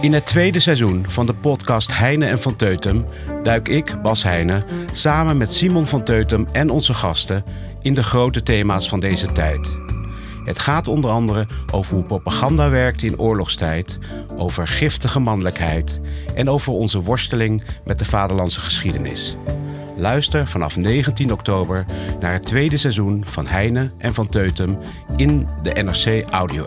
In het tweede seizoen van de podcast Heine en van Teutem duik ik, Bas Heine, samen met Simon van Teutem en onze gasten in de grote thema's van deze tijd. Het gaat onder andere over hoe propaganda werkt in oorlogstijd, over giftige mannelijkheid en over onze worsteling met de vaderlandse geschiedenis. Luister vanaf 19 oktober naar het tweede seizoen van Heine en van Teutem in de NRC Audio